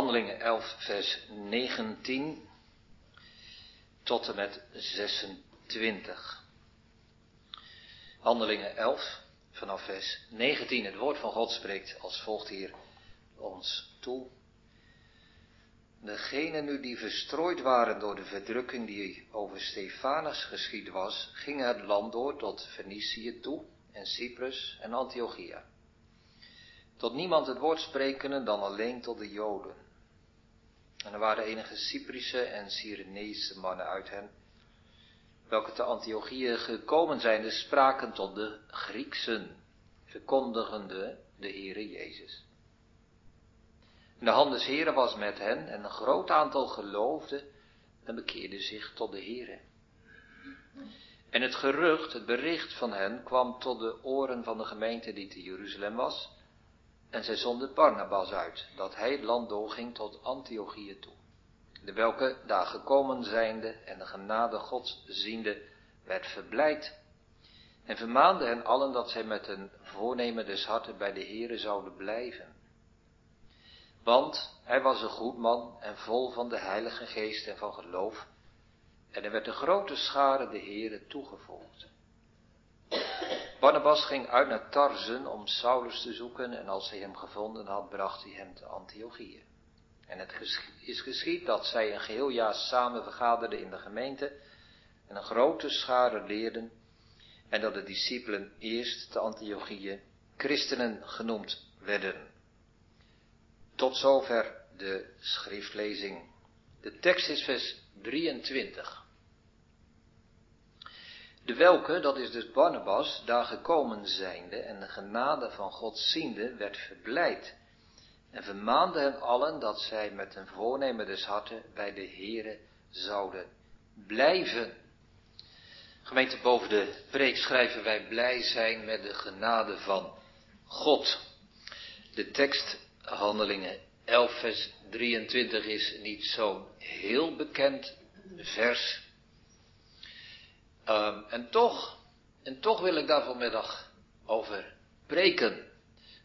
Handelingen 11, vers 19 tot en met 26. Handelingen 11, vanaf vers 19. Het woord van God spreekt als volgt hier ons toe. Degenen nu die verstrooid waren door de verdrukking die over Stefanus geschied was, gingen het land door tot Fenicië toe en Cyprus en Antiochia. Tot niemand het woord sprekende dan alleen tot de Joden. En er waren enige Cyprische en Cyrenese mannen uit hen, welke te Antiochieën gekomen zijn, de spraken tot de Grieksen, verkondigende de Heere Jezus. En de hand des Heren was met hen en een groot aantal geloofden en bekeerden zich tot de Heere. En het gerucht, het bericht van hen kwam tot de oren van de gemeente die te Jeruzalem was. En zij zonden Barnabas uit, dat hij het land doorging tot Antiochië toe. De welke daar gekomen zijnde en de genade Gods ziende, werd verblijd. En vermaande hen allen dat zij met een voornemen des harten bij de Heere zouden blijven. Want hij was een goed man en vol van de Heilige Geest en van geloof. En er werd een grote schare de Heere toegevolgd. Barnabas ging uit naar Tarzen om Saulus te zoeken en als hij hem gevonden had, bracht hij hem te Antiochië. En het is geschied dat zij een geheel jaar samen vergaderden in de gemeente en een grote schare leerden en dat de discipelen eerst te Antiochië christenen genoemd werden. Tot zover de schriftlezing. De tekst is vers 23. De welke, dat is dus Barnabas, daar gekomen zijnde en de genade van God ziende, werd verblijd en vermaande hen allen dat zij met een voornemen des harten bij de Here zouden blijven. Gemeente boven de preek schrijven wij blij zijn met de genade van God. De tekst Handelingen 11 vers 23 is niet zo'n heel bekend vers. Um, en toch, en toch wil ik daar vanmiddag over preken.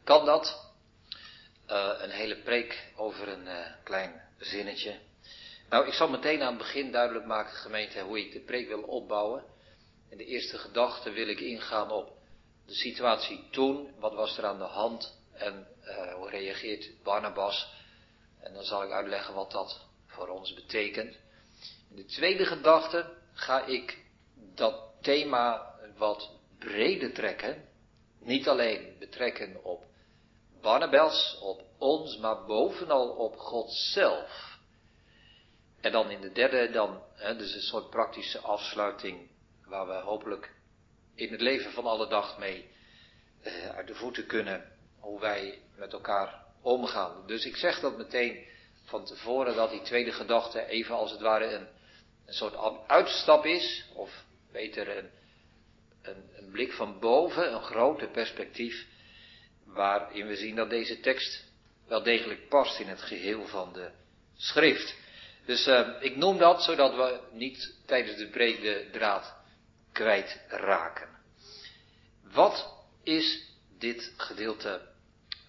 Kan dat? Uh, een hele preek over een uh, klein zinnetje. Nou, ik zal meteen aan het begin duidelijk maken, gemeente, hoe ik de preek wil opbouwen. In de eerste gedachte wil ik ingaan op de situatie toen, wat was er aan de hand en uh, hoe reageert Barnabas. En dan zal ik uitleggen wat dat voor ons betekent. In de tweede gedachte ga ik dat thema wat breder trekken. Niet alleen betrekken op Barnabas, op ons, maar bovenal op God zelf. En dan in de derde, dan, hè, dus een soort praktische afsluiting, waar we hopelijk in het leven van alle dag mee uh, uit de voeten kunnen, hoe wij met elkaar omgaan. Dus ik zeg dat meteen van tevoren, dat die tweede gedachte even als het ware een, een soort uitstap is, of beter een, een, blik van boven, een groter perspectief, waarin we zien dat deze tekst wel degelijk past in het geheel van de schrift. Dus uh, ik noem dat zodat we niet tijdens de preek de draad kwijtraken. Wat is dit gedeelte,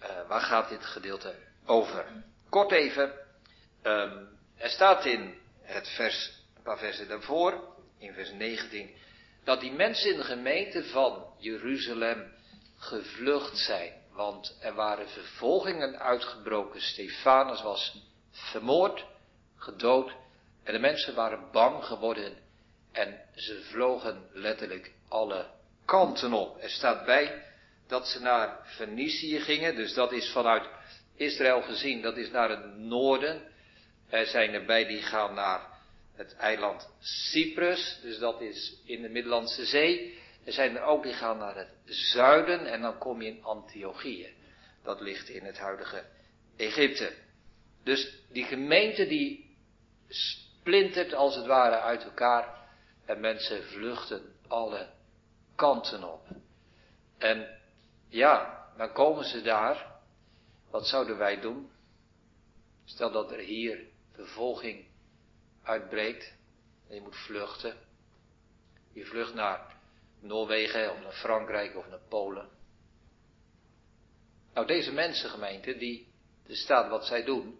uh, waar gaat dit gedeelte over? Kort even, um, er staat in het vers, een paar versen daarvoor, in vers 19, dat die mensen in de gemeente van Jeruzalem gevlucht zijn. Want er waren vervolgingen uitgebroken. Stefanus was vermoord, gedood. En de mensen waren bang geworden. En ze vlogen letterlijk alle kanten op. Er staat bij dat ze naar Fenicië gingen. Dus dat is vanuit Israël gezien, dat is naar het noorden. Er zijn erbij die gaan naar het eiland Cyprus. Dus dat is in de Middellandse Zee. Er zijn er ook die gaan naar het zuiden en dan kom je in Antiochië. Dat ligt in het huidige Egypte. Dus die gemeente die splintert als het ware uit elkaar en mensen vluchten alle kanten op. En ja, dan komen ze daar. Wat zouden wij doen? Stel dat er hier vervolging uitbreekt en je moet vluchten. Je vlucht naar Noorwegen of naar Frankrijk of naar Polen. Nou, deze mensengemeente, die, er staat wat zij doen,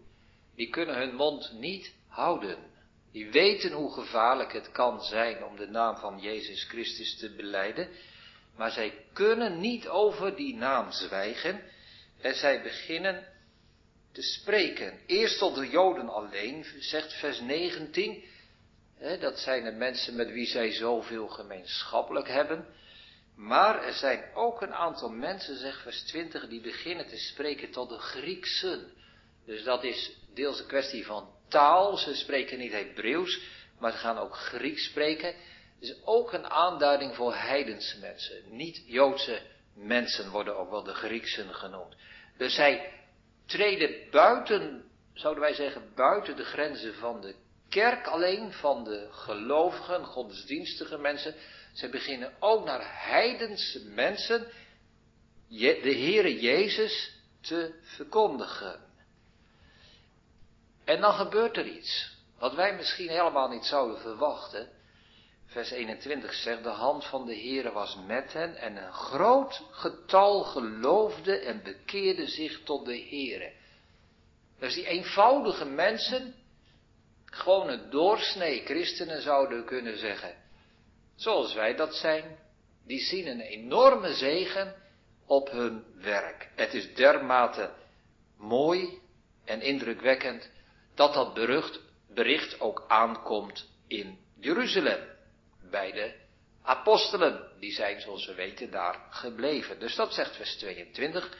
die kunnen hun mond niet houden. Die weten hoe gevaarlijk het kan zijn om de naam van Jezus Christus te beleiden, maar zij kunnen niet over die naam zwijgen en zij beginnen te spreken. Eerst tot de Joden alleen, zegt vers 19. Hè, dat zijn de mensen met wie zij zoveel gemeenschappelijk hebben. Maar er zijn ook een aantal mensen, zegt vers 20, die beginnen te spreken tot de Grieksen. Dus dat is deels een kwestie van taal. Ze spreken niet Hebreeuws, maar ze gaan ook Grieks spreken. is ook een aanduiding voor heidense mensen. Niet-Joodse mensen worden ook wel de Grieksen genoemd. Dus zij treden buiten, zouden wij zeggen, buiten de grenzen van de kerk alleen, van de gelovigen, godsdienstige mensen. Zij beginnen ook naar heidense mensen de Heere Jezus te verkondigen. En dan gebeurt er iets, wat wij misschien helemaal niet zouden verwachten. Vers 21 zegt, de hand van de Heere was met hen en een groot getal geloofde en bekeerde zich tot de Heere. Dus die eenvoudige mensen, gewoon een doorsnee christenen zouden kunnen zeggen, zoals wij dat zijn, die zien een enorme zegen op hun werk. Het is dermate mooi en indrukwekkend dat dat bericht, bericht ook aankomt in Jeruzalem. Bij de apostelen, die zijn zoals we weten daar gebleven. Dus dat zegt vers 22.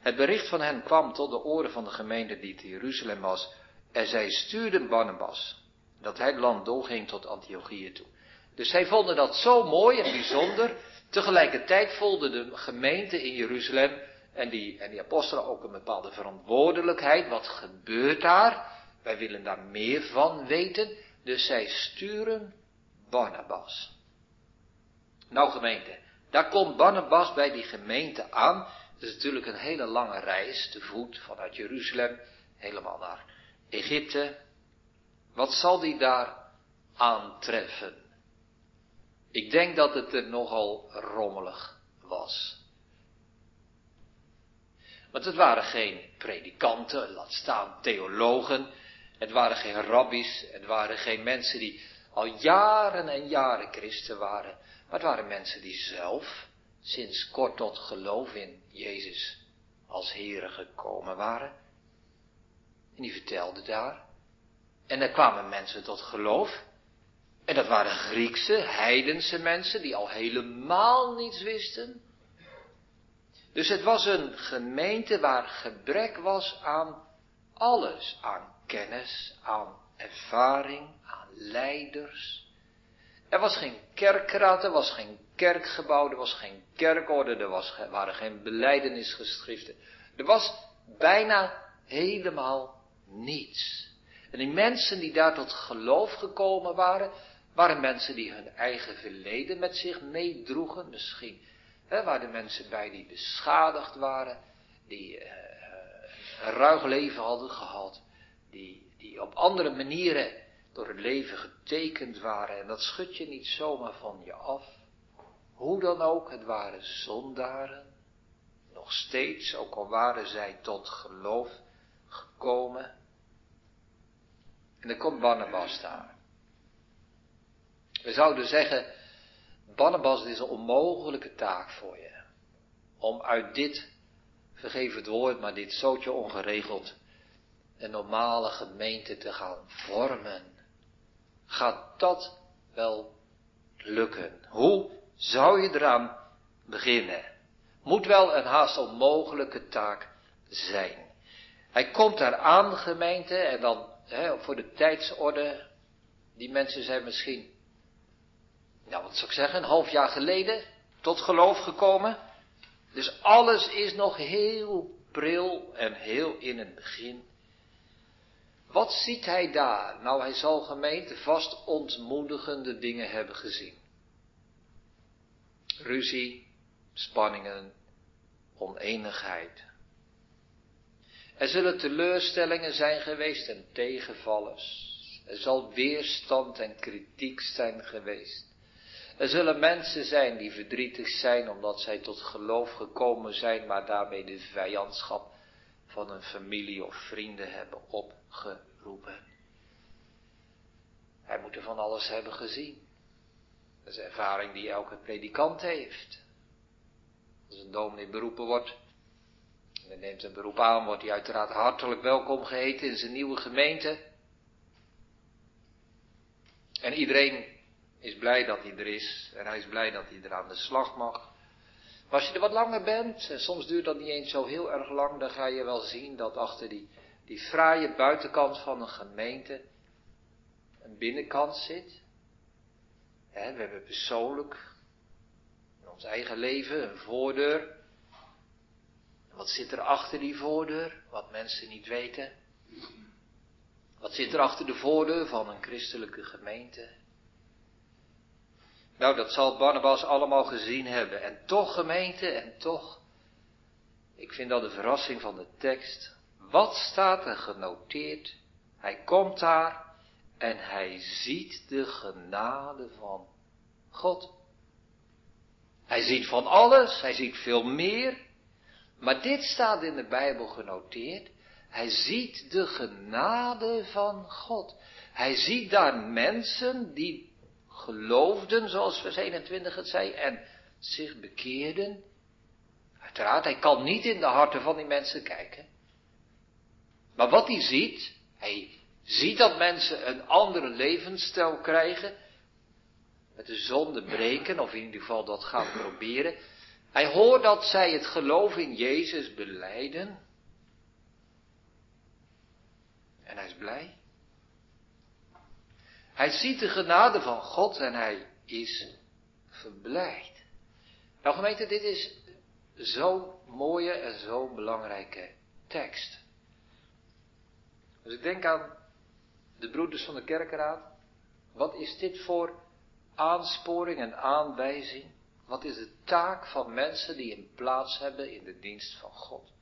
Het bericht van hen kwam tot de oren van de gemeente die te Jeruzalem was. En zij stuurden Barnabas, dat hij het land doorging tot Antiochië toe. Dus zij vonden dat zo mooi en bijzonder. Tegelijkertijd voelde de gemeente in Jeruzalem en die, en die apostelen ook een bepaalde verantwoordelijkheid. Wat gebeurt daar? Wij willen daar meer van weten. Dus zij sturen Barnabas. Nou gemeente, daar komt Barnabas bij die gemeente aan. Het is natuurlijk een hele lange reis te voet vanuit Jeruzalem helemaal naar Egypte. Wat zal die daar aantreffen? Ik denk dat het er nogal rommelig was. Want het waren geen predikanten, laat staan theologen. Het waren geen rabbies, het waren geen mensen die al jaren en jaren christen waren. Maar het waren mensen die zelf sinds kort tot geloof in Jezus als Heere gekomen waren. En die vertelden daar. En er kwamen mensen tot geloof. En dat waren Griekse, heidense mensen die al helemaal niets wisten. Dus het was een gemeente waar gebrek was aan alles. Aan kennis, aan ervaring, aan leiders. Er was geen kerkraad, er was geen kerkgebouw, er was geen kerkorde, er was, waren geen beleidenisgeschriften. Er was bijna helemaal niets. En die mensen die daar tot geloof gekomen waren, waren mensen die hun eigen verleden met zich meedroegen. Misschien waren mensen bij die beschadigd waren, die uh, een ruig leven hadden gehad, die, op andere manieren door het leven getekend waren. En dat schud je niet zomaar van je af. Hoe dan ook, het waren zondaren. Nog steeds, ook al waren zij tot geloof gekomen. En dan komt Barnabas daar. We zouden zeggen, Barnabas, dit is een onmogelijke taak voor je. Om uit dit, vergeef het woord, maar dit zootje ongeregeld, een normale gemeente te gaan vormen. Gaat dat wel lukken? Hoe zou je eraan beginnen? Moet wel een haast onmogelijke taak zijn. Hij komt daar aan, gemeente, en dan hè, voor de tijdsorde. Die mensen zijn misschien, nou wat zou ik zeggen, een half jaar geleden tot geloof gekomen. Dus alles is nog heel pril en heel in het begin. Wat ziet hij daar? Nou, hij zal gemeente vast ontmoedigende dingen hebben gezien. Ruzie, spanningen, oneenigheid. Er zullen teleurstellingen zijn geweest en tegenvallers. Er zal weerstand en kritiek zijn geweest. Er zullen mensen zijn die verdrietig zijn omdat zij tot geloof gekomen zijn, maar daarmee de vijandschap van een familie of vrienden hebben opgeroepen. Hij moet er van alles hebben gezien. Dat is een ervaring die elke predikant heeft. Als een dominee beroepen wordt, en hij neemt een beroep aan, wordt hij uiteraard hartelijk welkom geheten in zijn nieuwe gemeente. En iedereen is blij dat hij er is. En hij is blij dat hij er aan de slag mag. Maar als je er wat langer bent, en soms duurt dat niet eens zo heel erg lang, dan ga je wel zien dat achter die, die fraaie buitenkant van een gemeente een binnenkant zit. we hebben persoonlijk in ons eigen leven een voordeur. Wat zit er achter die voordeur? Wat mensen niet weten. Wat zit er achter de voordeur van een christelijke gemeente? Nou, dat zal Barnabas allemaal gezien hebben. En toch, gemeente, en toch. Ik vind dat de verrassing van de tekst. Wat staat er genoteerd? Hij komt daar en hij ziet de genade van God. Hij ziet van alles, hij ziet veel meer. Maar dit staat in de Bijbel genoteerd. Hij ziet de genade van God. Hij ziet daar mensen die geloofden, zoals vers 21 het zei, en zich bekeerden. Uiteraard, hij kan niet in de harten van die mensen kijken. Maar wat hij ziet, hij ziet dat mensen een andere levensstijl krijgen, met de zonde breken, of in ieder geval dat gaan proberen. Hij hoort dat zij het geloof in Jezus beleiden. En hij is blij. Hij ziet de genade van God en hij is verblijd. Nou gemeente, dit is zo'n mooie en zo'n belangrijke tekst. Dus ik denk aan de broeders van de kerkraad. Wat is dit voor aansporing en aanwijzing? Wat is de taak van mensen die een plaats hebben in de dienst van God?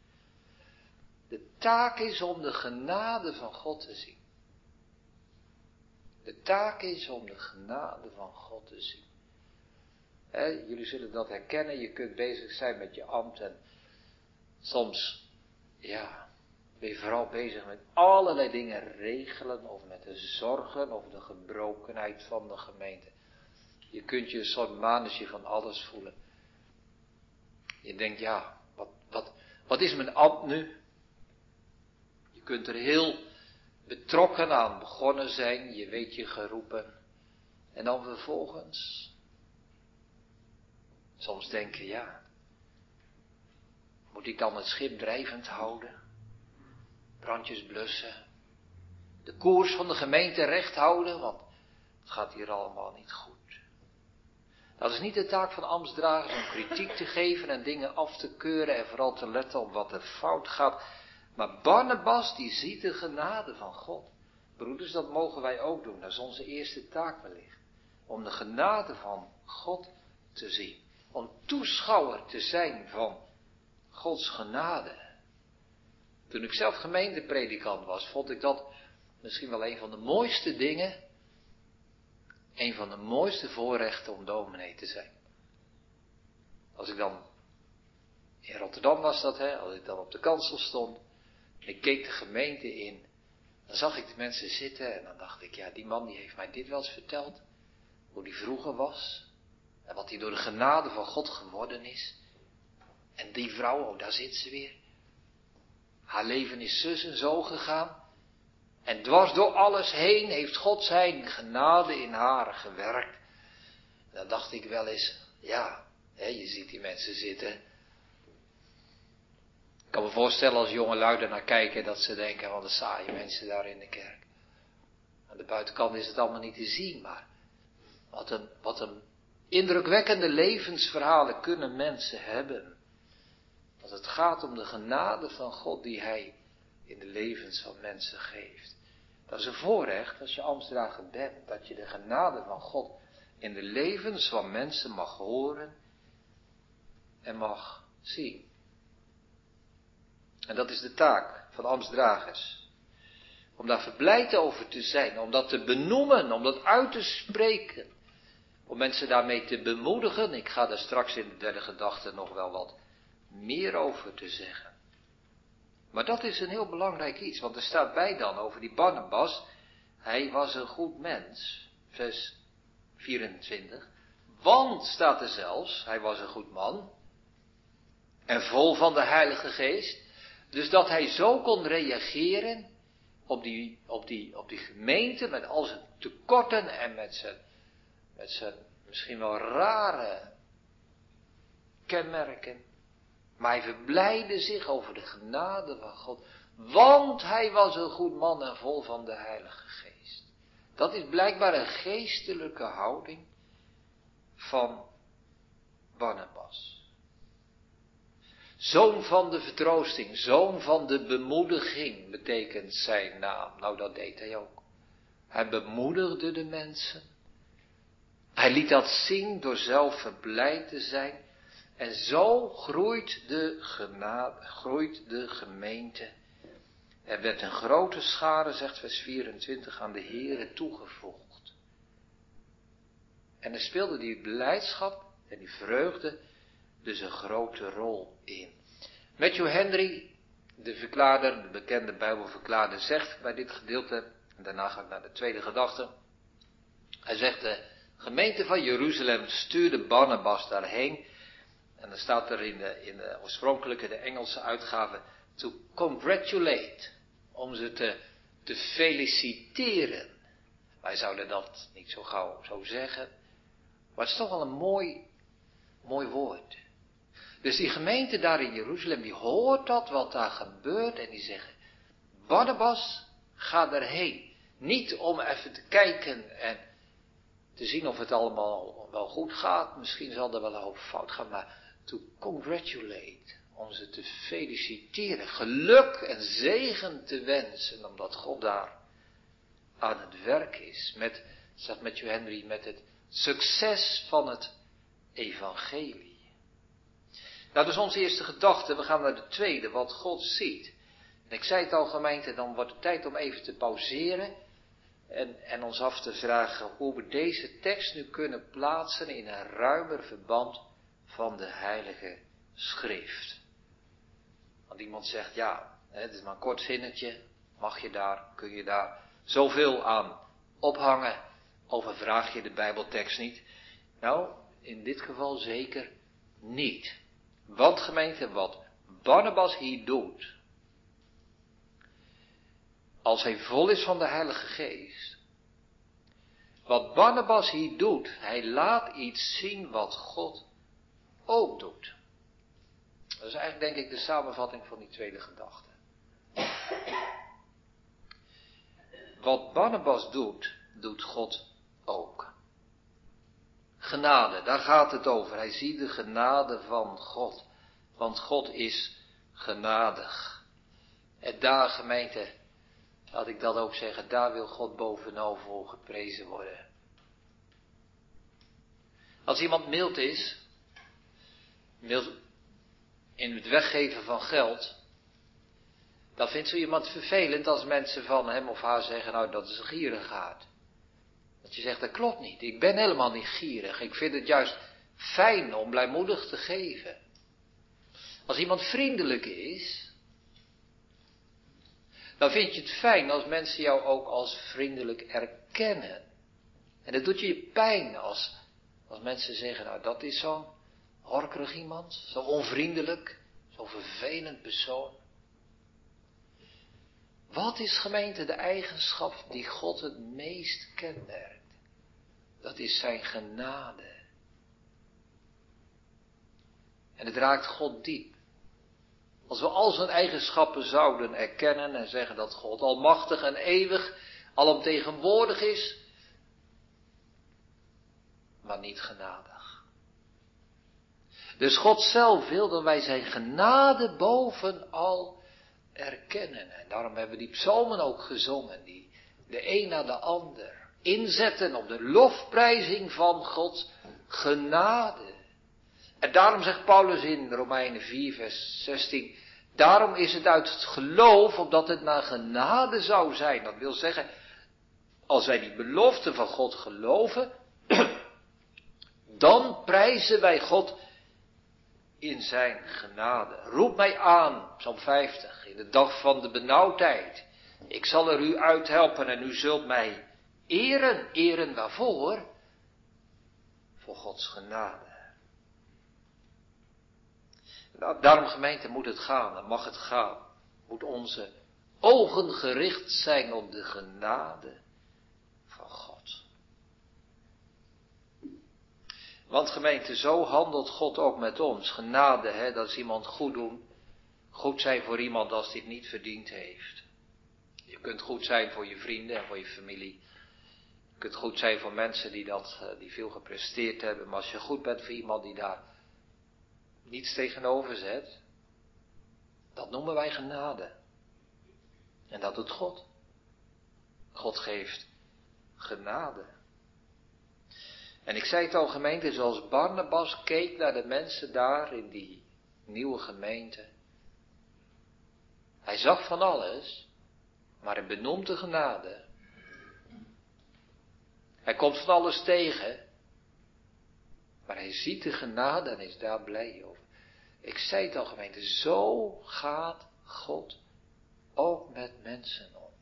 De taak is om de genade van God te zien. De taak is om de genade van God te zien. jullie zullen dat herkennen, je kunt bezig zijn met je ambt en soms, ja, ben je vooral bezig met allerlei dingen regelen of met de zorgen of de gebrokenheid van de gemeente. Je kunt je een soort manusje van alles voelen. Je denkt, ja, wat, wat, wat is mijn ambt nu? Je kunt er heel betrokken aan begonnen zijn, je weet je geroepen. En dan vervolgens, soms denken, ja, moet ik dan het schip drijvend houden? Brandjes blussen? De koers van de gemeente recht houden, want het gaat hier allemaal niet goed. Dat is niet de taak van ambtsdragers om kritiek te geven en dingen af te keuren en vooral te letten op wat er fout gaat. Maar Barnabas die ziet de genade van God. Broeders, dat mogen wij ook doen. Dat is onze eerste taak wellicht. Om de genade van God te zien. Om toeschouwer te zijn van Gods genade. Toen ik zelf gemeentepredikant was, vond ik dat misschien wel een van de mooiste dingen. Een van de mooiste voorrechten om dominee te zijn. Als ik dan in Rotterdam was dat, hè, als ik dan op de kansel stond. Ik keek de gemeente in. Dan zag ik de mensen zitten en dan dacht ik, ja, die man die heeft mij dit wel eens verteld. Hoe die vroeger was. En wat hij door de genade van God geworden is. En die vrouw, oh, daar zit ze weer. Haar leven is zus en zo gegaan. En dwars door alles heen heeft God zijn genade in haar gewerkt. Dan dacht ik wel eens, ja, hè, je ziet die mensen zitten. Kan me voorstellen als jonge luiden naar kijken dat ze denken, wat een saaie mensen daar in de kerk. Aan de buitenkant is het allemaal niet te zien, maar wat een, wat een indrukwekkende levensverhalen kunnen mensen hebben. Als het gaat om de genade van God die Hij in de levens van mensen geeft. Dat is een voorrecht als je Amsterdam bent, dat je de genade van God in de levens van mensen mag horen en mag zien. En dat is de taak van ambtsdragers. Om daar verblijd over te zijn, om dat te benoemen, om dat uit te spreken. Om mensen daarmee te bemoedigen. Ik ga daar straks in de derde gedachte nog wel wat meer over te zeggen. Maar dat is een heel belangrijk iets, want er staat bij dan over die Barnabas, hij was een goed mens, vers 24. Want staat er zelfs, hij was een goed man en vol van de Heilige Geest, dus dat hij zo kon reageren op die, op die, op die gemeente met al zijn tekorten en met zijn, met zijn misschien wel rare kenmerken. Maar hij verblijde zich over de genade van God, want hij was een goed man en vol van de Heilige Geest. Dat is blijkbaar een geestelijke houding van Barnabas. Zoon van de vertroosting, zoon van de bemoediging betekent zijn naam. Nou, dat deed hij ook. Hij bemoedigde de mensen. Hij liet dat zien door zelf verblijd te zijn. En zo groeit de, groeit de gemeente. Er werd een grote schade, zegt vers 24, aan de Here toegevoegd. En er speelde die blijdschap en die vreugde dus een grote rol in. Matthew Henry, de verklaarder, de bekende Bijbelverklaarder, zegt bij dit gedeelte, en daarna ga ik naar de tweede gedachte. Hij zegt, de gemeente van Jeruzalem stuurde Barnabas daarheen. En dan staat er in de, in de oorspronkelijke, de Engelse uitgave, to congratulate, om ze te, te feliciteren. Wij zouden dat niet zo gauw zo zeggen, maar het is toch wel een mooi, mooi woord. Dus die gemeente daar in Jeruzalem, die hoort dat wat daar gebeurt en die zeggen, Barnabas, ga erheen. Niet om even te kijken en te zien of het allemaal wel goed gaat. Misschien zal er wel een hoop fout gaan, maar to congratulate. Om ze te feliciteren. Geluk en zegen te wensen, omdat God daar aan het werk is. Met, zegt Matthew Henry, met het succes van het evangelie. Dat is onze eerste gedachte. We gaan naar de tweede, wat God ziet. En ik zei het al gemeente, dan wordt het tijd om even te pauzeren. En, en ons af te vragen hoe we deze tekst nu kunnen plaatsen in een ruimer verband van de Heilige Schrift. Want iemand zegt, ja, het is maar een kort zinnetje. Mag je daar, kun je daar zoveel aan ophangen? Overvraag je de Bijbeltekst niet? Nou, in dit geval zeker niet. Want gemeente, wat Barnabas hier doet, als hij vol is van de Heilige Geest, wat Barnabas hier doet, hij laat iets zien wat God ook doet. Dat is eigenlijk denk ik de samenvatting van die tweede gedachte. Wat Barnabas doet, doet God ook. Genade, daar gaat het over. Hij ziet de genade van God. Want God is genadig. En daar, gemeente, laat ik dat ook zeggen, daar wil God bovenal voor geprezen worden. Als iemand mild is, mild in het weggeven van geld, dan vindt zo iemand vervelend als mensen van hem of haar zeggen, nou dat is een gierigaard. Dat je zegt, dat klopt niet. Ik ben helemaal niet gierig. Ik vind het juist fijn om blijmoedig te geven. Als iemand vriendelijk is, dan vind je het fijn als mensen jou ook als vriendelijk erkennen. En dat doet je pijn als, als mensen zeggen, nou dat is zo'n horkerig iemand, zo onvriendelijk, zo vervelend persoon. Wat is gemeente de eigenschap die God het meest kenmerkt? Dat is zijn genade. En het raakt God diep. Als we al zijn eigenschappen zouden erkennen en zeggen dat God almachtig en eeuwig, alomtegenwoordig is, maar niet genadig. Dus God zelf wil dat wij zijn genade bovenal erkennen. En daarom hebben we die psalmen ook gezongen, die de een na de ander inzetten op de lofprijzing van Gods genade. En daarom zegt Paulus in Romeinen 4, vers 16, daarom is het uit het geloof, omdat het naar genade zou zijn. Dat wil zeggen, als wij die belofte van God geloven, dan prijzen wij God in zijn genade. Roep mij aan, Psalm 50, in de dag van de benauwdheid. Ik zal er u uithelpen en u zult mij eren. Eren waarvoor? Voor Gods genade. Nou, daarom gemeente moet het gaan en mag het gaan. Moet onze ogen gericht zijn op de genade van God. Want gemeente, zo handelt God ook met ons. Genade, hè, dat is iemand goed doen. Goed zijn voor iemand als het niet verdiend heeft. Je kunt goed zijn voor je vrienden en voor je familie. Je kunt goed zijn voor mensen die, dat, eh, die veel gepresteerd hebben. Maar als je goed bent voor iemand die daar niets tegenover zet, dat noemen wij genade. En dat doet God. God geeft genade. En ik zei het al, gemeente, zoals Barnabas keek naar de mensen daar in die nieuwe gemeente. Hij zag van alles, maar hij benoemt de genade. Hij komt van alles tegen, maar hij ziet de genade en is daar blij over. Ik zei het al gemeente, zo gaat God ook met mensen om.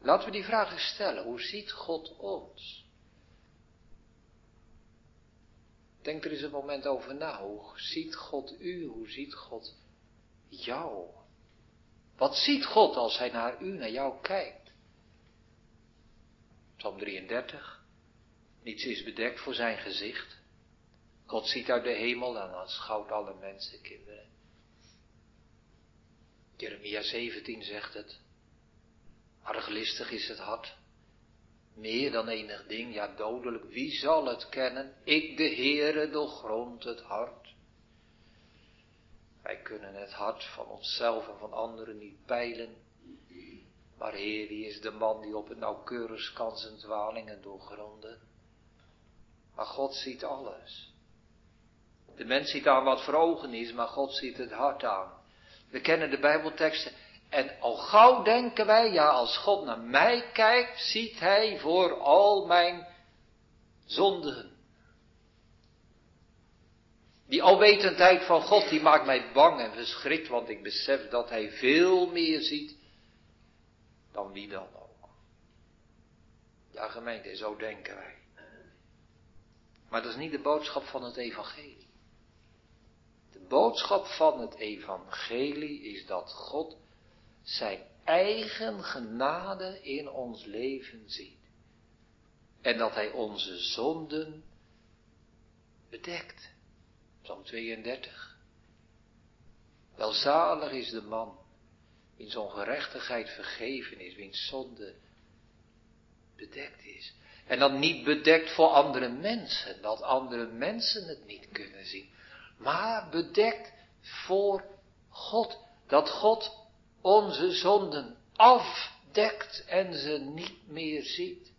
Laten we die vraag eens stellen. Hoe ziet God ons? Denk er eens een moment over na. Hoe ziet God u? Hoe ziet God jou? Wat ziet God als hij naar u, naar jou kijkt? Psalm 33. Niets is bedekt voor zijn gezicht. God ziet uit de hemel en aanschouwt alle mensen, kinderen. Jeremia 17 zegt het. Arglistig is het hart. Meer dan enig ding, ja dodelijk, wie zal het kennen? Ik de Heere doorgrond het hart. Wij kunnen het hart van onszelf en van anderen niet peilen. Maar Heer, wie is de man die op het nauwkeurigst kan zijn dwalingen doorgronden? Maar God ziet alles. De mens ziet aan wat voor ogen is, maar God ziet het hart aan. We kennen de Bijbelteksten. En al gauw denken wij, ja, als God naar mij kijkt, ziet Hij voor al mijn zonden. Die alwetendheid van God, die maakt mij bang en verschrikt, want ik besef dat Hij veel meer ziet dan wie dan ook. Ja, gemeente, zo denken wij. Maar dat is niet de boodschap van het evangelie. De boodschap van het evangelie is dat God zijn eigen genade in ons leven ziet. En dat hij onze zonden bedekt. Psalm 32. Welzalig is de man, wiens ongerechtigheid vergeven is, wiens zonde bedekt is. En dan niet bedekt voor andere mensen, dat andere mensen het niet kunnen zien. Maar bedekt voor God. Dat God onze zonden afdekt en ze niet meer ziet.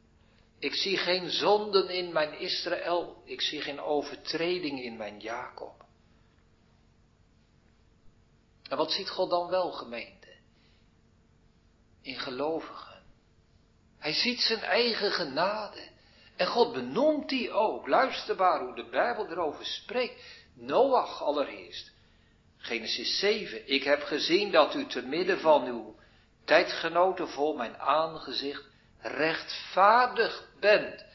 Ik zie geen zonden in mijn Israël. Ik zie geen overtreding in mijn Jacob. En wat ziet God dan wel, gemeente? In gelovigen. Hij ziet zijn eigen genade. En God benoemt die ook. Luister maar hoe de Bijbel erover spreekt. Noach allereerst. Genesis 7. Ik heb gezien dat u te midden van uw tijdgenoten voor mijn aangezicht rechtvaardig bent.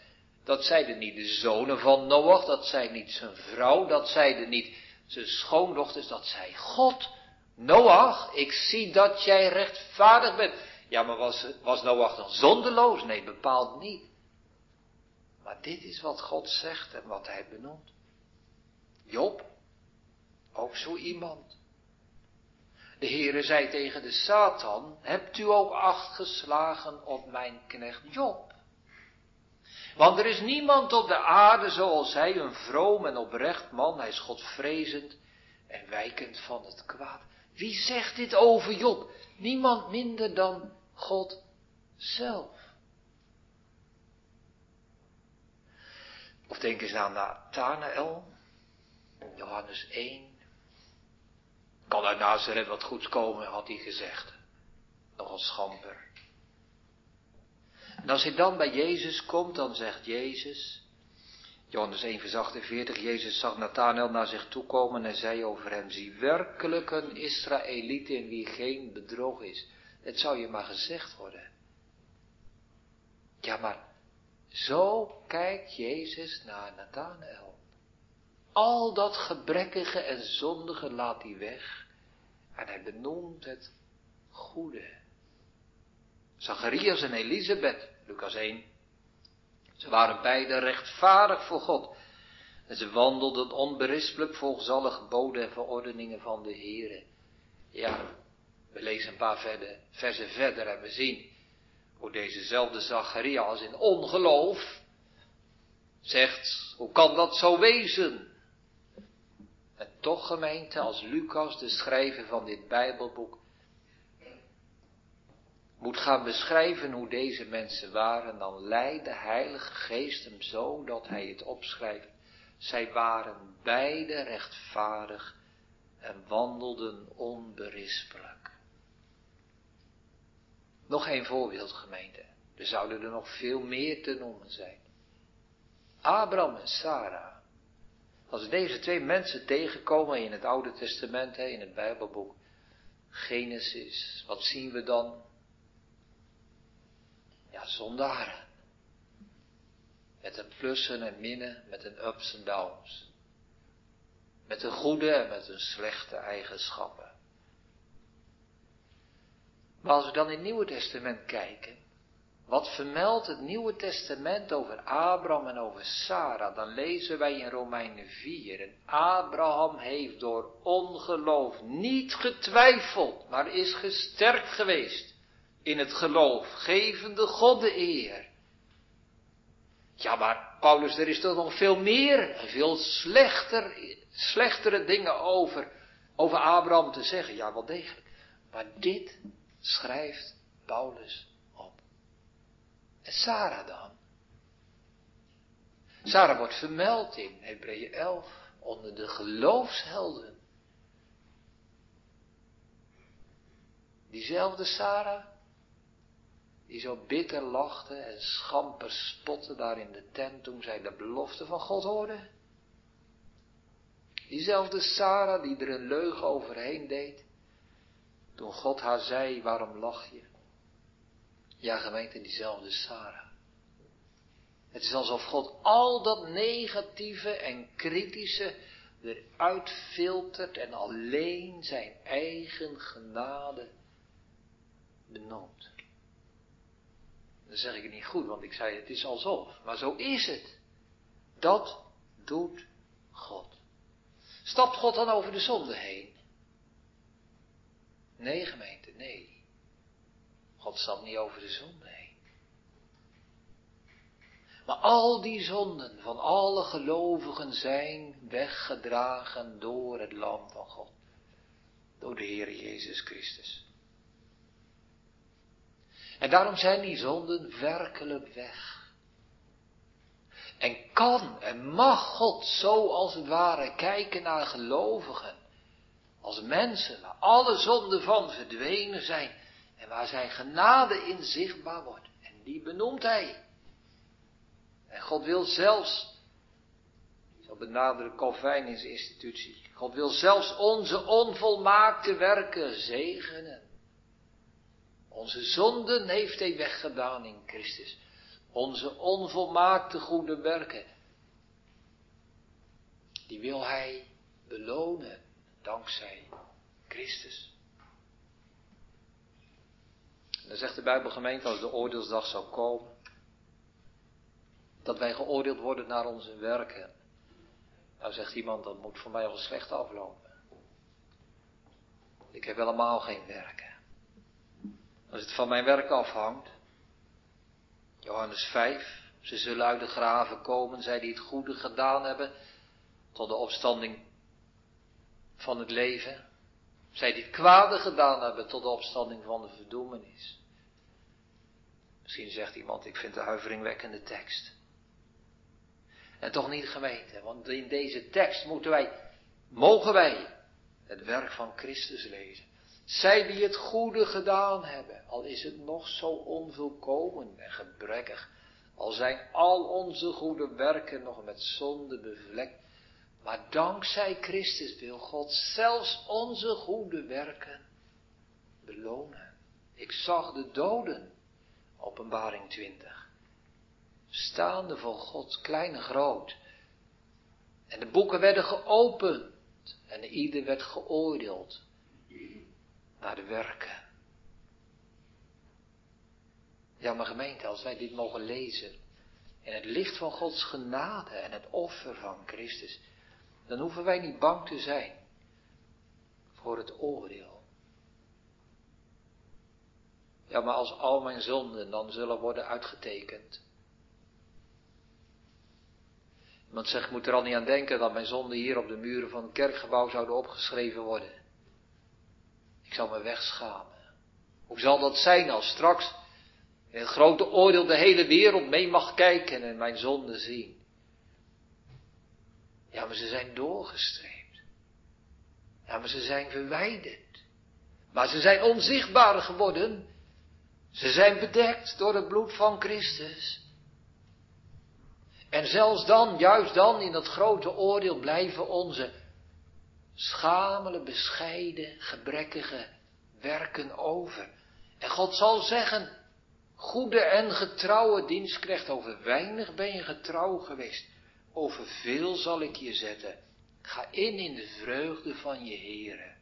Dat zeiden niet de zonen van Noach, dat zei niet zijn vrouw, dat zeiden niet zijn schoondochters, dat zei God. Noach, ik zie dat jij rechtvaardig bent. Ja, maar was, was Noach dan zondeloos? Nee, bepaald niet. Maar dit is wat God zegt en wat hij benoemt. Job, ook zo iemand. De Heere zei tegen de Satan, hebt u ook acht geslagen op mijn knecht Job? Want er is niemand op de aarde zoals hij, een vroom en oprecht man, hij is godvrezend en wijkend van het kwaad. Wie zegt dit over Job? Niemand minder dan God zelf. Of denk eens aan Nathanael, Johannes 1. Kan uit Nazareth wat goeds komen, had hij gezegd. Nogal schamper. En als hij dan bij Jezus komt, dan zegt Jezus, Johannes 1 vers 48, Jezus zag Nathanael naar zich toe komen en zei over hem, zie werkelijk een Israëliet in wie geen bedrog is. Het zou je maar gezegd worden. Ja, maar zo kijkt Jezus naar Nathanael. Al dat gebrekkige en zondige laat hij weg en hij benoemt het goede. Zacharias en Elisabeth, Lucas 1. Ze waren beide rechtvaardig voor God. En ze wandelden onberispelijk volgens alle geboden en verordeningen van de Heere. Ja, we lezen een paar verder, versen verder en we zien hoe dezezelfde Zacharias in ongeloof zegt, hoe kan dat zo wezen? En toch gemeente, als Lucas, de schrijver van dit Bijbelboek, moet gaan beschrijven hoe deze mensen waren, dan leidt de Heilige Geest hem zo dat hij het opschrijft. Zij waren beide rechtvaardig en wandelden onberispelijk. Nog één voorbeeld, gemeente. Er zouden er nog veel meer te noemen zijn. Abraham en Sarah. Als deze twee mensen tegenkomen in het Oude Testament, in het Bijbelboek Genesis, wat zien we dan? Ja, zondaren. Met een plussen en minnen, met een ups en downs. Met een goede en met een slechte eigenschappen. Maar als we dan in het Nieuwe Testament kijken, wat vermeldt het Nieuwe Testament over Abraham en over Sarah? Dan lezen wij in Romeinen 4. En Abraham heeft door ongeloof niet getwijfeld, maar is gesterkt geweest in het geloof, gevende God de eer. Ja, maar Paulus, er is toch nog veel meer veel slechter, slechtere dingen over, over Abraham te zeggen. Ja, wel degelijk. Maar dit schrijft Paulus op. En Sarah dan? Sarah wordt vermeld in Hebreeën 11 onder de geloofshelden. Diezelfde Sarah die zo bitter lachte en schamper spotte daar in de tent toen zij de belofte van God hoorde. Diezelfde Sarah die er een leugen overheen deed, toen God haar zei, waarom lach je? Ja, gemeente, diezelfde Sarah. Het is alsof God al dat negatieve en kritische eruit filtert en alleen zijn eigen genade benoemt. Dan zeg ik het niet goed, want ik zei het is alsof. Maar zo is het. Dat doet God. Stapt God dan over de zonde heen? Nee, gemeente, nee. God stapt niet over de zonde heen. Maar al die zonden van alle gelovigen zijn weggedragen door het lam van God. Door de Heer Jezus Christus. En daarom zijn die zonden werkelijk weg. En kan en mag God zo als het ware kijken naar gelovigen. Als mensen waar alle zonden van verdwenen zijn. En waar zijn genade in zichtbaar wordt. En die benoemt hij. En God wil zelfs, zo benadrukt Calvijn in zijn institutie. God wil zelfs onze onvolmaakte werken zegenen. Onze zonden heeft hij weggedaan in Christus. Onze onvolmaakte goede werken. Die wil hij belonen dankzij Christus. En dan zegt de Bijbelgemeente als de oordeelsdag zou komen. Dat wij geoordeeld worden naar onze werken. Nou zegt iemand, dat moet voor mij al slecht aflopen. Ik heb helemaal geen werken. Als het van mijn werk afhangt. Johannes 5. Ze zullen uit de graven komen, zij die het goede gedaan hebben, tot de opstanding van het leven. Zij die het kwade gedaan hebben, tot de opstanding van de verdoemenis. Misschien zegt iemand, ik vind de huiveringwekkende tekst. En toch niet gemeente, want in deze tekst moeten wij, mogen wij het werk van Christus lezen. Zij die het goede gedaan hebben, al is het nog zo onvolkomen en gebrekkig Al zijn al onze goede werken nog met zonde bevlekt. Maar dankzij Christus wil God zelfs onze goede werken belonen. Ik zag de doden, openbaring 20, staande voor God, klein en groot. En de boeken werden geopend en ieder werd geoordeeld naar de werken. Ja, mijn gemeente, als wij dit mogen lezen, in het licht van Gods genade en het offer van Christus, dan hoeven wij niet bang te zijn voor het oordeel. Ja, maar als al mijn zonden dan zullen worden uitgetekend. Iemand zegt, moet er al niet aan denken dat mijn zonden hier op de muren van het kerkgebouw zouden opgeschreven worden. Ik zal me wegschamen. Hoe zal dat zijn als straks in het grote oordeel de hele wereld mee mag kijken en mijn zonden zien? Ja, maar ze zijn doorgestreept. Ja, maar ze zijn verwijderd. Maar ze zijn onzichtbaar geworden. Ze zijn bedekt door het bloed van Christus. En zelfs dan, juist dan, in dat grote oordeel blijven onze schamele, bescheiden, gebrekkige werken over. En God zal zeggen, goede en getrouwe dienstknecht, over weinig ben je getrouw geweest, over veel zal ik je zetten. Ga in in de vreugde van je heren.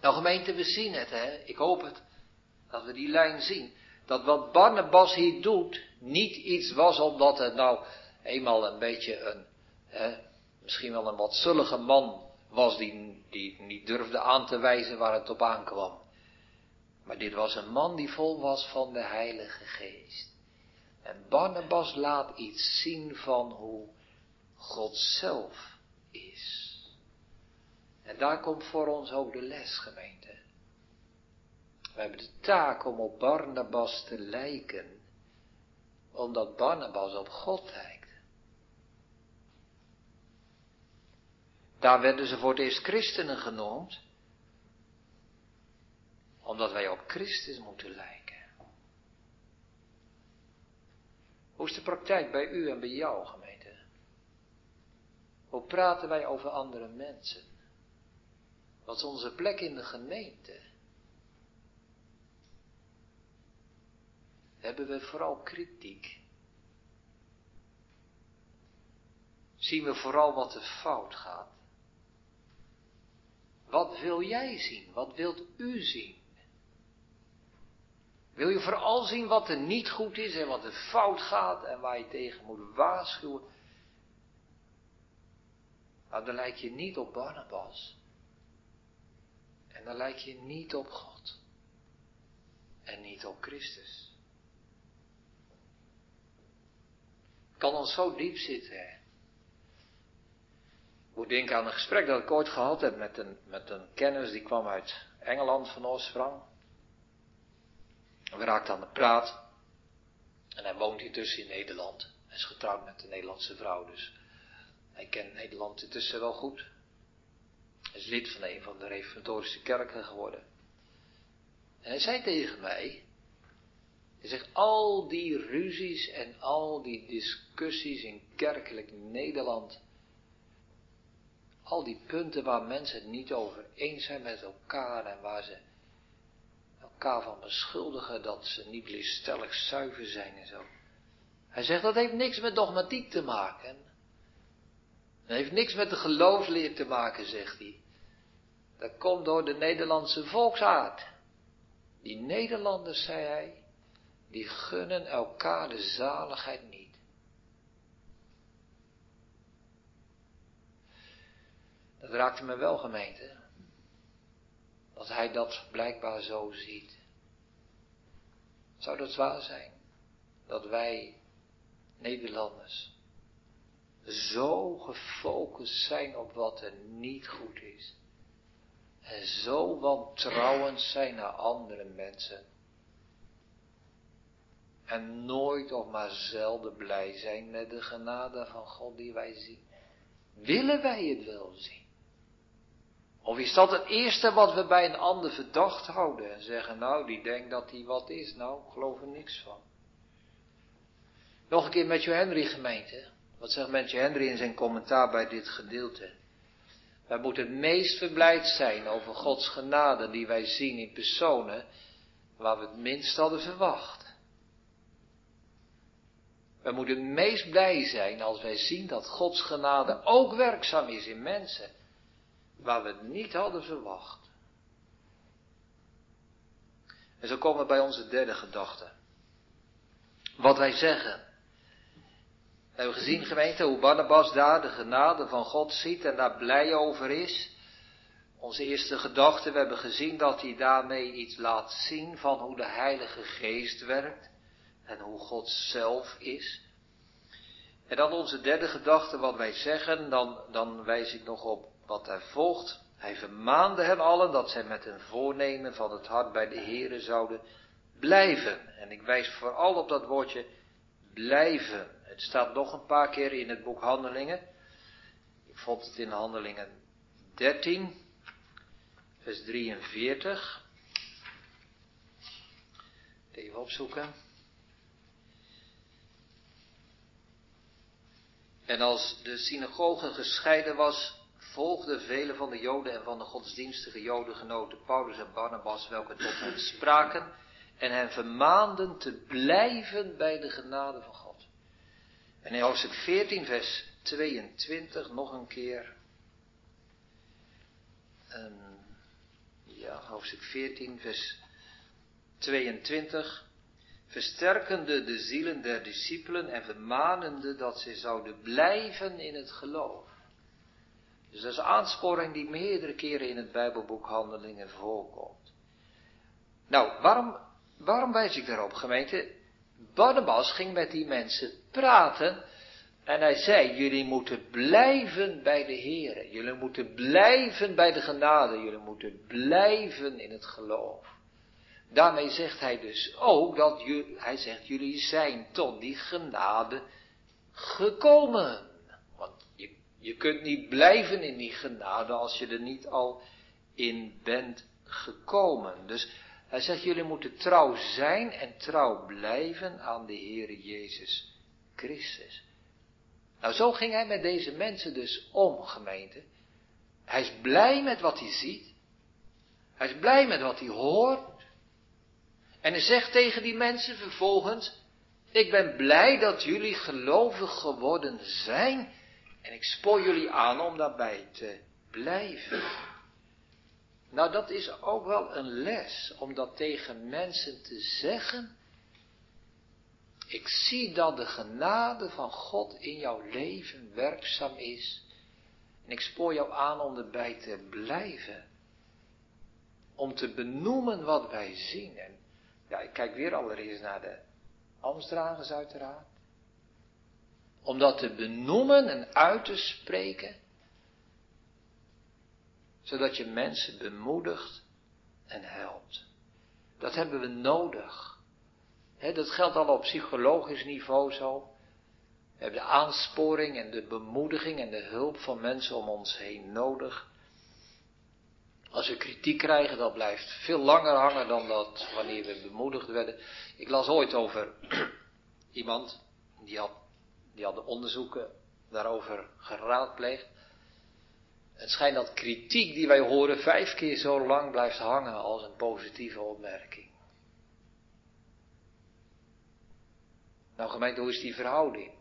Nou gemeente, we zien het, hè. Ik hoop het, dat we die lijn zien. Dat wat Barnabas hier doet, niet iets was omdat het nou eenmaal een beetje een, hè, misschien wel een wat zullige man was die, die niet durfde aan te wijzen waar het op aankwam. Maar dit was een man die vol was van de Heilige Geest. En Barnabas laat iets zien van hoe God zelf is. En daar komt voor ons ook de les, gemeente. We hebben de taak om op Barnabas te lijken, omdat Barnabas op God lijkt. Daar werden ze voor het eerst christenen genoemd, omdat wij op Christus moeten lijken. Hoe is de praktijk bij u en bij jou, gemeente? Hoe praten wij over andere mensen? Wat is onze plek in de gemeente? Hebben we vooral kritiek? Zien we vooral wat er fout gaat? Wat wil jij zien? Wat wilt u zien? Wil je vooral zien wat er niet goed is en wat er fout gaat en waar je tegen moet waarschuwen? Nou, dan lijk je niet op Barnabas. En dan lijk je niet op God. En niet op Christus. Kan ons zo diep zitten. Hè? Moet denken aan een gesprek dat ik ooit gehad heb met een, met een kennis die kwam uit Engeland van oorsprong. We raakten aan de praat. En hij woont intussen in Nederland. Hij is getrouwd met een Nederlandse vrouw, dus hij kent Nederland intussen wel goed. Hij is lid van een van de reformatorische kerken geworden. En hij zei tegen mij, hij zegt, al die ruzies en al die discussies in kerkelijk Nederland, al die punten waar mensen het niet over eens zijn met elkaar en waar ze elkaar van beschuldigen dat ze niet liefstellig zuiver zijn en zo. Hij zegt dat heeft niks met dogmatiek te maken. Dat heeft niks met de geloofsleer te maken, zegt hij. Dat komt door de Nederlandse volksaard. Die Nederlanders, zei hij, die gunnen elkaar de zaligheid niet. Dat raakte me wel gemeente dat hij dat blijkbaar zo ziet. Zou dat waar zijn? Dat wij, Nederlanders, zo gefocust zijn op wat er niet goed is. En zo wantrouwend zijn naar andere mensen. En nooit of maar zelden blij zijn met de genade van God die wij zien. Willen wij het wel zien? Of is dat het eerste wat we bij een ander verdacht houden en zeggen, nou, die denkt dat hij wat is, nou, ik geloof er niks van. Nog een keer Matthew Henry gemeente. Wat zegt Matthew Henry in zijn commentaar bij dit gedeelte? Wij moeten het meest verblijd zijn over Gods genade die wij zien in personen waar we het minst hadden verwacht. We moeten het meest blij zijn als wij zien dat Gods genade ook werkzaam is in mensen waar we niet hadden verwacht. En zo komen we bij onze derde gedachte. Wat wij zeggen. We hebben gezien, gemeente, hoe Barnabas daar de genade van God ziet en daar blij over is. Onze eerste gedachte, we hebben gezien dat hij daarmee iets laat zien van hoe de Heilige Geest werkt en hoe God zelf is. En dan onze derde gedachte, wat wij zeggen, dan, dan wijs ik nog op wat er volgt. Hij vermaande hen allen dat zij met een voornemen van het hart bij de Here zouden blijven. En ik wijs vooral op dat woordje blijven. Het staat nog een paar keer in het boek Handelingen. Ik vond het in Handelingen 13, vers 43. Even opzoeken. En als de synagoge gescheiden was, volgden vele van de Joden en van de godsdienstige Joden genoten Paulus en Barnabas, welke tot hen spraken en hen vermaanden te blijven bij de genade van God. En in hoofdstuk 14, vers 22 nog een keer. Um, ja, hoofdstuk 14, vers 22 versterkende de zielen der discipelen en vermanende dat ze zouden blijven in het geloof. Dus dat is een aansporing die meerdere keren in het Bijbelboek Handelingen voorkomt. Nou, waarom, waarom wijs ik daarop, gemeente? Barnabas ging met die mensen praten en hij zei, jullie moeten blijven bij de Heer. Jullie moeten blijven bij de genade. Jullie moeten blijven in het geloof. Daarmee zegt hij dus ook dat hij zegt, jullie zijn tot die genade gekomen. Je, kunt niet blijven in die genade als je er niet al in bent gekomen. Dus hij zegt, jullie moeten trouw zijn en trouw blijven aan de Heere Jezus Christus. Nou, zo ging hij met deze mensen dus om, gemeente. Hij is blij met wat hij ziet. Hij is blij met wat hij hoort. En hij zegt tegen die mensen vervolgens, ik ben blij dat jullie gelovig geworden zijn en ik spoor jullie aan om daarbij te blijven. Nou, dat is ook wel een les om dat tegen mensen te zeggen. Ik zie dat de genade van God in jouw leven werkzaam is. En ik spoor jou aan om erbij te blijven. Om te benoemen wat wij zien. En ja, ik kijk weer allereerst naar de ambtsdragers uiteraard. Om dat te benoemen en uit te spreken. Zodat je mensen bemoedigt en helpt. Dat hebben we nodig. dat geldt al op psychologisch niveau zo. We hebben de aansporing en de bemoediging en de hulp van mensen om ons heen nodig. Als we kritiek krijgen, dat blijft veel langer hangen dan dat wanneer we bemoedigd werden. Ik las ooit over iemand, die had, die had de onderzoeken daarover geraadpleegd. Het schijnt dat kritiek die wij horen vijf keer zo lang blijft hangen als een positieve opmerking. Nou gemeente, hoe is die verhouding?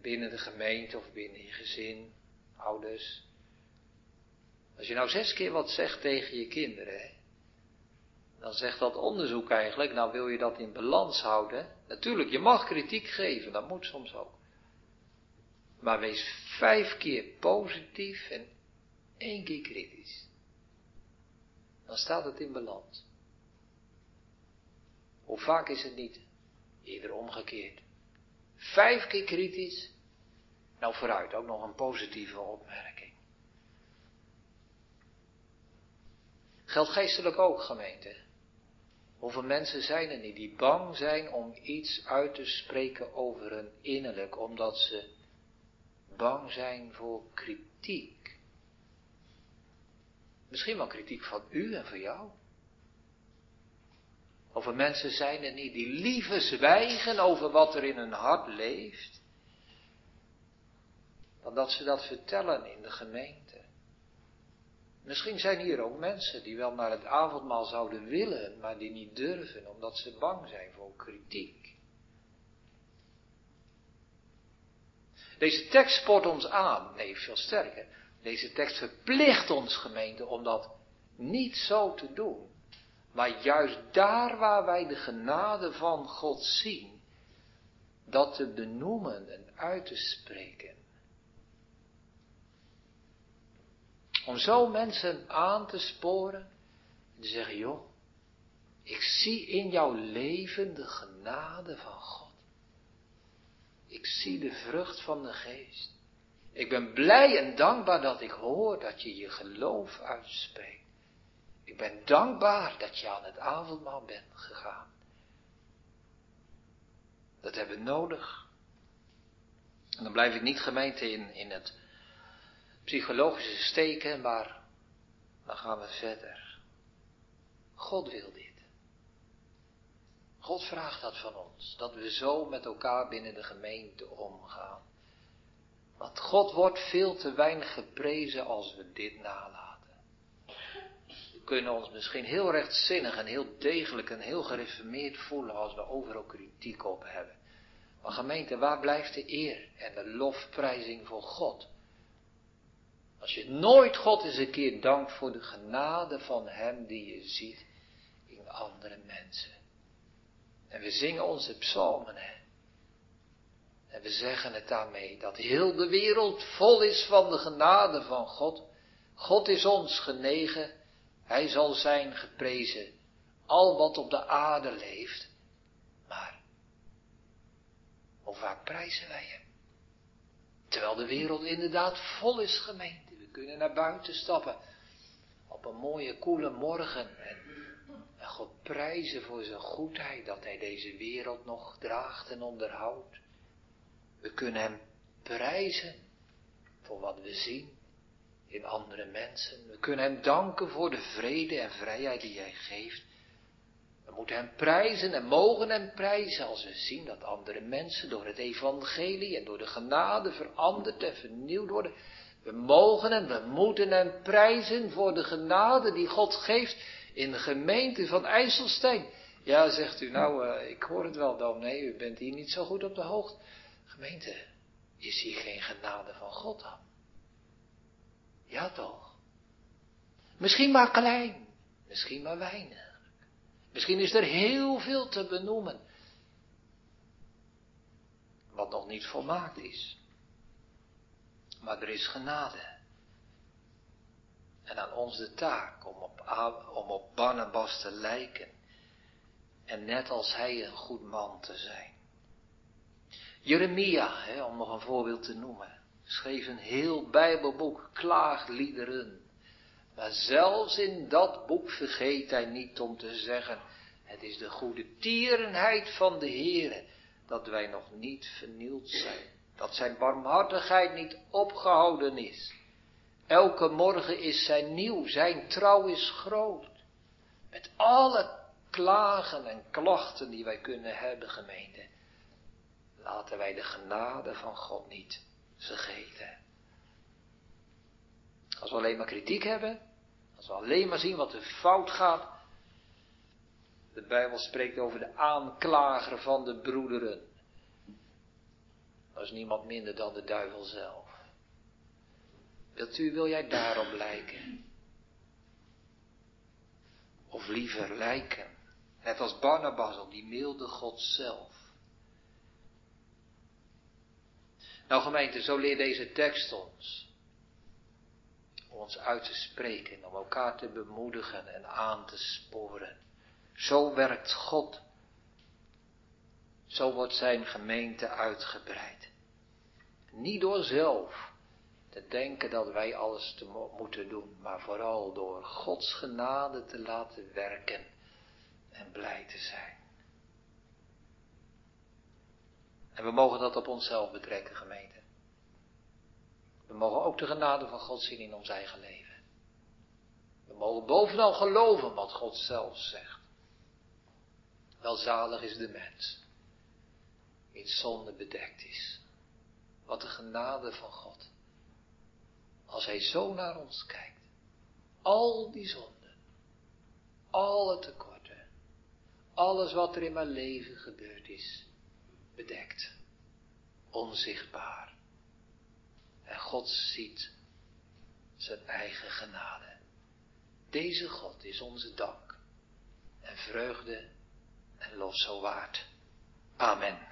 Binnen de gemeente of binnen je gezin, ouders, als je nou zes keer wat zegt tegen je kinderen, dan zegt dat onderzoek eigenlijk, nou wil je dat in balans houden. Natuurlijk, je mag kritiek geven, dat moet soms ook. Maar wees vijf keer positief en één keer kritisch. Dan staat het in balans. Hoe vaak is het niet? Eerder omgekeerd. Vijf keer kritisch. Nou vooruit, ook nog een positieve opmerking. Geldt geestelijk ook, gemeente. Hoeveel mensen zijn er niet die bang zijn om iets uit te spreken over hun innerlijk, omdat ze bang zijn voor kritiek. Misschien wel kritiek van u en van jou. Over mensen zijn er niet die liever zwijgen over wat er in hun hart leeft, dan dat ze dat vertellen in de gemeente. Misschien zijn hier ook mensen die wel naar het avondmaal zouden willen, maar die niet durven omdat ze bang zijn voor kritiek. Deze tekst spoort ons aan, nee, veel sterker. Deze tekst verplicht ons gemeente om dat niet zo te doen. Maar juist daar waar wij de genade van God zien, dat te benoemen en uit te spreken. Om zo mensen aan te sporen en te zeggen, joh, ik zie in jouw leven de genade van God. Ik zie de vrucht van de geest. Ik ben blij en dankbaar dat ik hoor dat je je geloof uitspreekt. Ik ben dankbaar dat je aan het avondmaal bent gegaan. Dat hebben we nodig. En dan blijf ik niet gemeente in, in het psychologische steken, maar dan gaan we verder. God wil dit. God vraagt dat van ons, dat we zo met elkaar binnen de gemeente omgaan. Want God wordt veel te weinig geprezen als we dit nalaten. We kunnen ons misschien heel rechtzinnig en heel degelijk en heel gereformeerd voelen als we overal kritiek op hebben. Maar gemeente, waar blijft de eer en de lofprijzing voor God? Als je nooit God eens een keer dankt voor de genade van Hem die je ziet in andere mensen. En we zingen onze psalmen, hè. En we zeggen het daarmee dat heel de wereld vol is van de genade van God. God is ons genegen, Hij zal zijn geprezen, al wat op de aarde leeft. Maar, hoe vaak prijzen wij Hem? Terwijl de wereld inderdaad vol is, gemeente. Kunnen naar buiten stappen op een mooie, koele morgen en, en God prijzen voor zijn goedheid dat Hij deze wereld nog draagt en onderhoudt. We kunnen Hem prijzen voor wat we zien in andere mensen. We kunnen Hem danken voor de vrede en vrijheid die Hij geeft. We moeten Hem prijzen en mogen Hem prijzen als we zien dat andere mensen door het evangelie en door de genade veranderd en vernieuwd worden. We mogen en we moeten Hem prijzen voor de genade die God geeft in de gemeente van IJsselstein. Ja, zegt u, nou, uh, ik hoor het wel, Nee, u bent hier niet zo goed op de hoogte. Gemeente, is hier geen genade van God dan? Ja toch? Misschien maar klein, misschien maar weinig. Misschien is er heel veel te benoemen. Wat nog niet volmaakt is. Maar er is genade. En aan ons de taak om op, om op Barnabas te lijken. En net als hij een goed man te zijn. Jeremia, hè, om nog een voorbeeld te noemen, schreef een heel Bijbelboek, klaagliederen. Maar zelfs in dat boek vergeet hij niet om te zeggen, het is de goede tierenheid van de Heere dat wij nog niet vernield zijn. Dat zijn barmhartigheid niet opgehouden is. Elke morgen is zijn nieuw, zijn trouw is groot. Met alle klagen en klachten die wij kunnen hebben, gemeente. Laten wij de genade van God niet vergeten. Als we alleen maar kritiek hebben, als we alleen maar zien wat er fout gaat. De Bijbel spreekt over de aanklager van de broederen. Is niemand minder dan de duivel zelf. Wilt u, wil jij daarop lijken? Of liever lijken, net als Barnabas op die milde God zelf. Nou gemeente, zo leert deze tekst ons. Om ons uit te spreken, om elkaar te bemoedigen en aan te sporen. Zo werkt God. Zo wordt zijn gemeente uitgebreid. Niet door zelf te denken dat wij alles te moeten doen, maar vooral door Gods genade te laten werken en blij te zijn. En we mogen dat op onszelf betrekken, gemeente. We mogen ook de genade van God zien in ons eigen leven. We mogen bovenal geloven wat God zelf zegt. Welzalig is de mens, in zonde bedekt is. Wat de genade van God. Als Hij zo naar ons kijkt. Al die zonden. Alle tekorten. Alles wat er in mijn leven gebeurd is. Bedekt. Onzichtbaar. En God ziet zijn eigen genade. Deze God is onze dank en vreugde en lof zo waard. Amen.